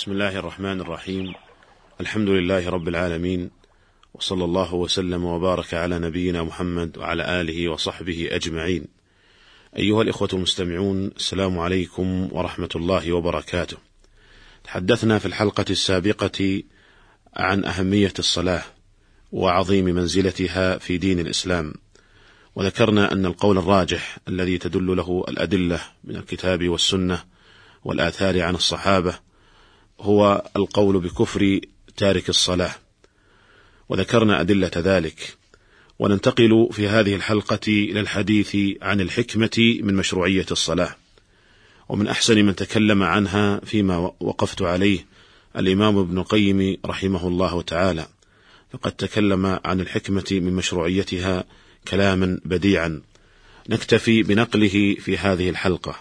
بسم الله الرحمن الرحيم الحمد لله رب العالمين وصلى الله وسلم وبارك على نبينا محمد وعلى اله وصحبه اجمعين ايها الاخوه المستمعون السلام عليكم ورحمه الله وبركاته تحدثنا في الحلقة السابقه عن اهميه الصلاه وعظيم منزلتها في دين الاسلام وذكرنا ان القول الراجح الذي تدل له الادله من الكتاب والسنة والاثار عن الصحابه هو القول بكفر تارك الصلاة. وذكرنا أدلة ذلك. وننتقل في هذه الحلقة إلى الحديث عن الحكمة من مشروعية الصلاة. ومن أحسن من تكلم عنها فيما وقفت عليه الإمام ابن القيم رحمه الله تعالى. فقد تكلم عن الحكمة من مشروعيتها كلاما بديعا. نكتفي بنقله في هذه الحلقة.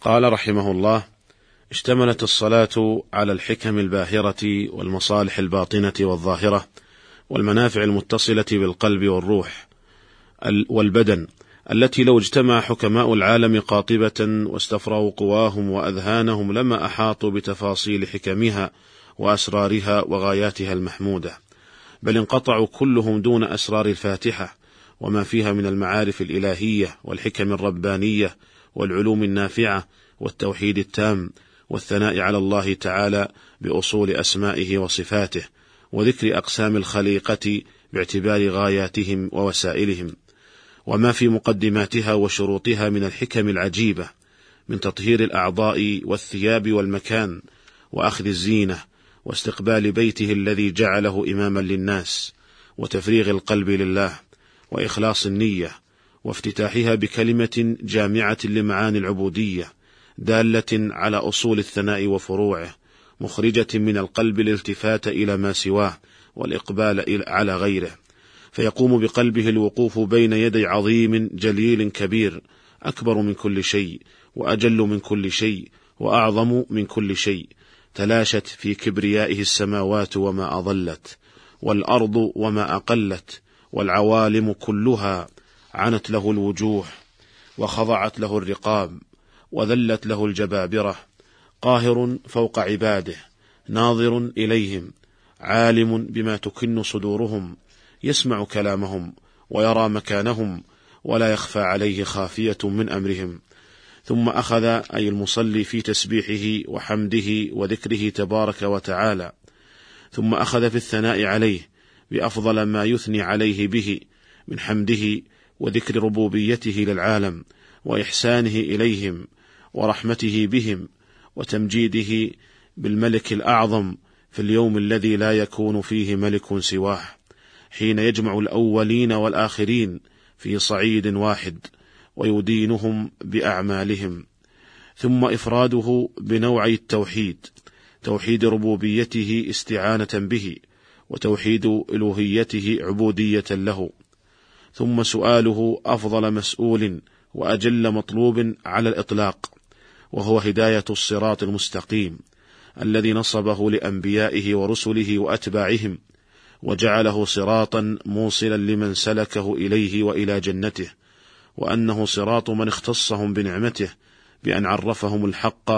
قال رحمه الله اشتملت الصلاة على الحكم الباهرة والمصالح الباطنة والظاهرة والمنافع المتصلة بالقلب والروح والبدن التي لو اجتمع حكماء العالم قاطبة واستفرغوا قواهم وأذهانهم لما أحاطوا بتفاصيل حكمها وأسرارها وغاياتها المحمودة. بل انقطعوا كلهم دون أسرار الفاتحة وما فيها من المعارف الإلهية والحكم الربانية والعلوم النافعة والتوحيد التام والثناء على الله تعالى بأصول أسمائه وصفاته وذكر أقسام الخليقة باعتبار غاياتهم ووسائلهم. وما في مقدماتها وشروطها من الحكم العجيبة من تطهير الأعضاء والثياب والمكان وأخذ الزينة واستقبال بيته الذي جعله إماما للناس وتفريغ القلب لله وإخلاص النية وافتتاحها بكلمة جامعة لمعاني العبودية دالة على أصول الثناء وفروعه مخرجة من القلب الالتفات إلى ما سواه والإقبال على غيره. فيقوم بقلبه الوقوف بين يدي عظيم جليل كبير أكبر من كل شيء وأجل من كل شيء وأعظم من كل شيء. تلاشت في كبريائه السماوات وما اضلت والأرض وما أقلت والعوالم كلها عنت له الوجوه وخضعت له الرقاب. وذلت له الجبابرة. قاهر فوق عباده ناظر إليهم عالم بما تكن صدورهم يسمع كلامهم ويرى مكانهم ولا يخفى عليه خافية من أمرهم. ثم أخذ أي المصلي في تسبيحه وحمده وذكره تبارك وتعالى. ثم أخذ في الثناء عليه بأفضل ما يثني عليه به من حمده وذكر ربوبيته للعالم وإحسانه إليهم ورحمته بهم وتمجيده بالملك الأعظم في اليوم الذي لا يكون فيه ملك سواه حين يجمع الأولين والآخرين في صعيد واحد ويدينهم بأعمالهم. ثم إفراده بنوعي التوحيد توحيد ربوبيته استعانة به وتوحيد الوهيته عبودية له. ثم سؤاله أفضل مسؤول وأجل مطلوب على الإطلاق. وهو هداية الصراط المستقيم الذي نصبه لأنبيائه ورسله وأتباعهم وجعله صراطا موصلا لمن سلكه إليه وإلى جنته وأنه صراط من اختصهم بنعمته بأن عرفهم الحق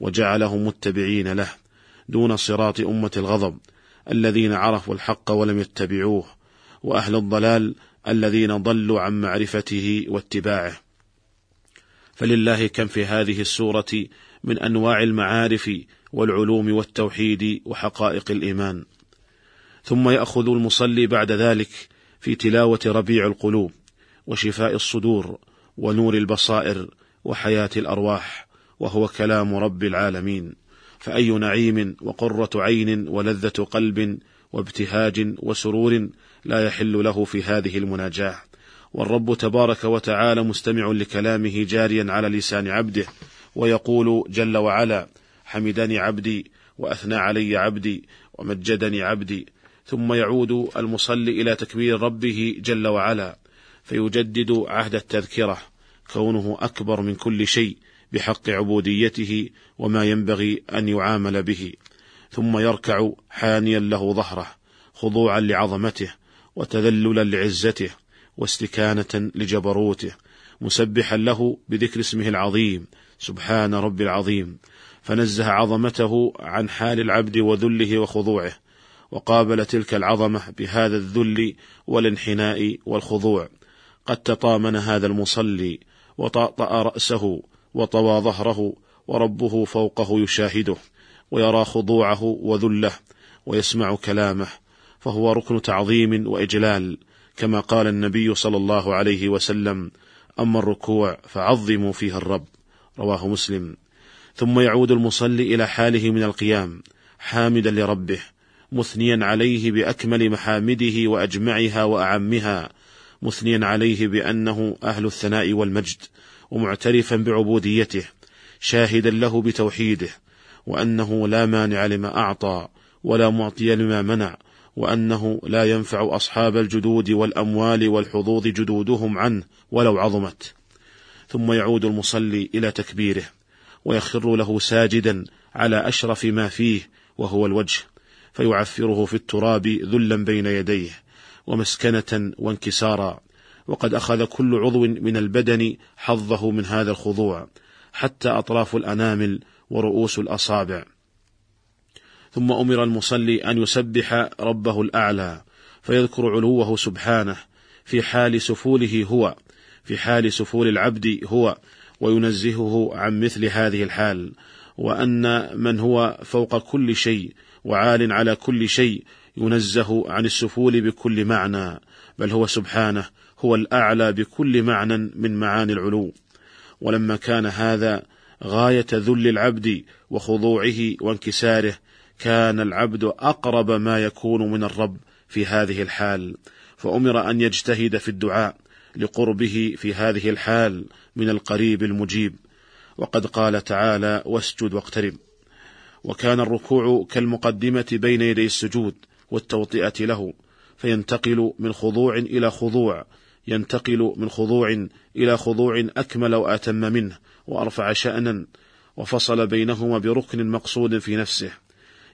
وجعلهم متبعين له دون صراط أمة الغضب الذين عرفوا الحق ولم يتبعوه وأهل الضلال الذين ضلوا عن معرفته واتباعه. فلله كم في هذه السورة من أنواع المعارف والعلوم والتوحيد وحقائق الإيمان. ثم يأخذ المصلي بعد ذلك في تلاوة ربيع القلوب وشفاء الصدور ونور البصائر وحياة الأرواح وهو كلام رب العالمين. فأي نعيم وقرة عين ولذة قلب وابتهاج وسرور لا يحل له في هذه المناجاة. والرب تبارك وتعالى مستمع لكلامه جاريا على لسان عبده ويقول جل وعلا حمدني عبدي وأثنى علي عبدي ومجدني عبدي ثم يعود المصلي إلى تكبير ربه جل وعلا فيجدد عهد التذكرة كونه أكبر من كل شيء بحق عبوديته وما ينبغي أن يعامل به ثم يركع حانيا له ظهره خضوعا لعظمته وتذللا لعزته واستكانة لجبروته مسبحا له بذكر اسمه العظيم سبحان رب العظيم. فنزه عظمته عن حال العبد وذله وخضوعه وقابل تلك العظمة بهذا الذل والانحناء والخضوع. قد تطامن هذا المصلي وطأطأ رأسه وطوى ظهره وربه فوقه يشاهده ويرى خضوعه وذله ويسمع كلامه فهو ركن تعظيم وإجلال. كما قال النبي صلى الله عليه وسلم أما الركوع فعظموا فيها الرب. رواه مسلم. ثم يعود المصلي إلى حاله من القيام حامدا لربه مثنيا عليه بأكمل محامده وأجمعها وأعمها مثنيا عليه بأنه أهل الثناء والمجد ومعترفا بعبوديته شاهدا له بتوحيده وأنه لا مانع لما أعطى ولا معطي لما منع وأنه لا ينفع أصحاب الجدود والأموال والحظوظ جدودهم عنه ولو عظمت. ثم يعود المصلي إلى تكبيره ويخر له ساجدا على أشرف ما فيه وهو الوجه فيعفره في التراب ذلا بين يديه ومسكنة وانكسارا. وقد أخذ كل عضو من البدن حظه من هذا الخضوع حتى أطراف الأنامل ورؤوس الأصابع. ثم أمر المصلي أن يسبح ربه الأعلى فيذكر علوه سبحانه في حال سفوله هو في حال سفول العبد هو وينزهه عن مثل هذه الحال وأن من هو فوق كل شيء وعال على كل شيء ينزه عن السفول بكل معنى بل هو سبحانه هو الأعلى بكل معنى من معاني العلو. ولما كان هذا غاية ذل العبد وخضوعه وانكساره كان العبد أقرب ما يكون من الرب في هذه الحال فأمر أن يجتهد في الدعاء لقربه في هذه الحال من القريب المجيب. وقد قال تعالى واسجد واقترب وكان الركوع كالمقدمة بين يدي السجود والتوطئة له فينتقل من خضوع إلى خضوع ينتقل من خضوع إلى خضوع أكمل وأتم منه وأرفع شأنا وفصل بينهما بركن مقصود في نفسه.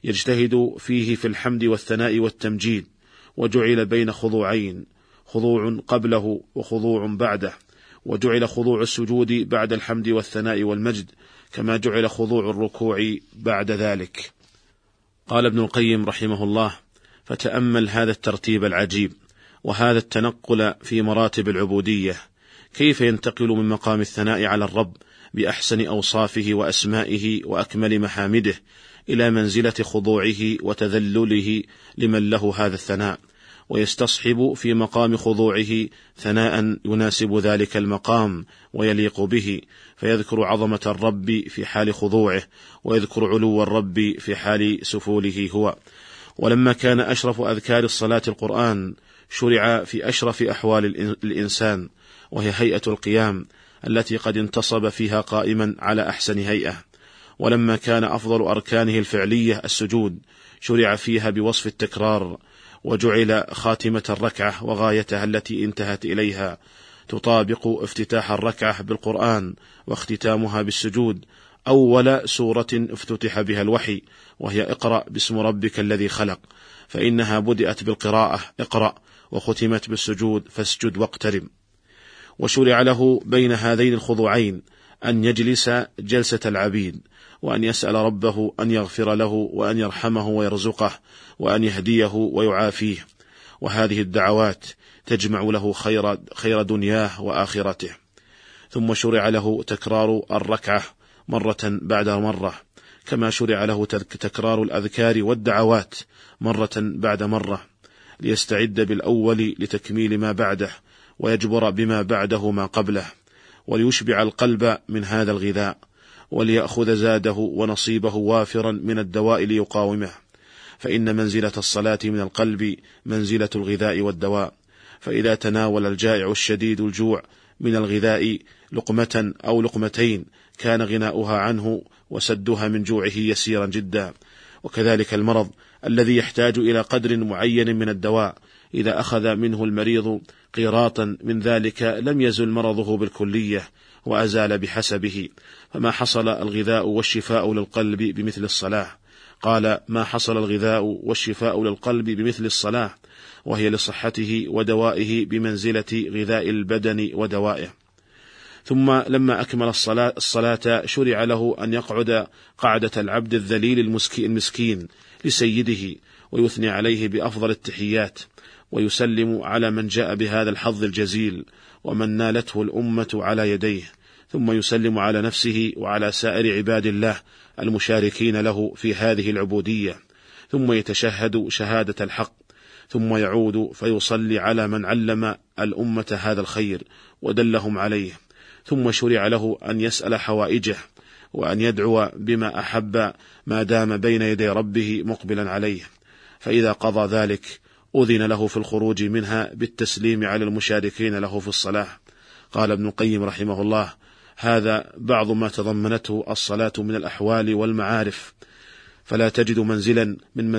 يجتهد فيه في الحمد والثناء والتمجيد وجعل بين خضوعين خضوع قبله وخضوع بعده وجعل خضوع السجود بعد الحمد والثناء والمجد كما جعل خضوع الركوع بعد ذلك. قال ابن القيم رحمه الله فتأمل هذا الترتيب العجيب وهذا التنقل في مراتب العبودية. كيف ينتقل من مقام الثناء على الرب بأحسن أوصافه وأسمائه وأكمل محامده؟ إلى منزلة خضوعه وتذلله لمن له هذا الثناء ويستصحب في مقام خضوعه ثناء يناسب ذلك المقام ويليق به فيذكر عظمة الرب في حال خضوعه ويذكر علو الرب في حال سفوله هو. ولما كان أشرف أذكار الصلاة القرآن شرع في أشرف أحوال الإنسان وهي هيئة القيام التي قد انتصب فيها قائما على أحسن هيئة. ولما كان أفضل أركانه الفعلية السجود شرع فيها بوصف التكرار وجعل خاتمة الركعة وغايتها التي انتهت إليها تطابق افتتاح الركعة بالقرآن واختتامها بالسجود. أول سورة افتتح بها الوحي وهي اقرأ باسم ربك الذي خلق فإنها بدأت بالقراءة اقرأ وختمت بالسجود فاسجد واقترب. وشرع له بين هذين الخضوعين أن يجلس جلسة العبيد وأن يسأل ربه أن يغفر له وأن يرحمه ويرزقه وأن يهديه ويعافيه. وهذه الدعوات تجمع له خير خير دنياه وآخرته. ثم شرع له تكرار الركعة مرة بعد مرة كما شرع له تكرار الأذكار والدعوات مرة بعد مرة ليستعد بالأول لتكميل ما بعده ويجبر بما بعده ما قبله وليشبع القلب من هذا الغذاء. وليأخذ زاده ونصيبه وافرا من الدواء ليقاومه. فإن منزلة الصلاة من القلب منزلة الغذاء والدواء. فإذا تناول الجائع الشديد الجوع من الغذاء لقمة أو لقمتين كان غناؤها عنه وسدها من جوعه يسيرا جدا. وكذلك المرض الذي يحتاج إلى قدر معين من الدواء. إذا أخذ منه المريض قيراطا من ذلك لم يزل مرضه بالكلية. وأزال بحسبه. فما حصل الغذاء والشفاء للقلب بمثل الصلاة قال ما حصل الغذاء والشفاء للقلب بمثل الصلاة وهي لصحته ودوائه بمنزلة غذاء البدن ودوائه. ثم لما أكمل الصلاة, الصلاة شرع له أن يقعد قعدة العبد الذليل المسكين لسيده ويثني عليه بأفضل التحيات ويسلم على من جاء بهذا الحظ الجزيل. ومن نالته الأمة على يديه ثم يسلم على نفسه وعلى سائر عباد الله المشاركين له في هذه العبودية. ثم يتشهد شهادة الحق ثم يعود فيصلي على من علم الأمة هذا الخير ودلهم عليه. ثم شرع له أن يسأل حوائجه وأن يدعو بما أحب ما دام بين يدي ربه مقبلا عليه. فإذا قضى ذلك أذن له في الخروج منها بالتسليم على المشاركين له في الصلاة. قال ابن القيم رحمه الله هذا بعض ما تضمنته الصلاة من الأحوال والمعارف. فلا تجد منزلا من,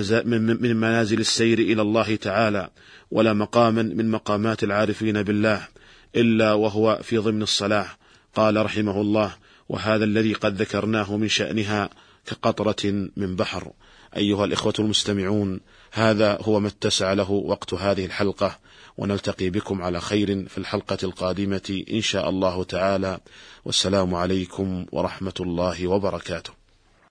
من منازل السير إلى الله تعالى ولا مقاما من مقامات العارفين بالله إلا وهو في ضمن الصلاة. قال رحمه الله وهذا الذي قد ذكرناه من شأنها كقطرة من بحر. أيها الإخوة المستمعون هذا هو ما اتسع له وقت هذه الحلقة ونلتقي بكم على خير في الحلقة القادمة إن شاء الله تعالى. والسلام عليكم ورحمة الله وبركاته.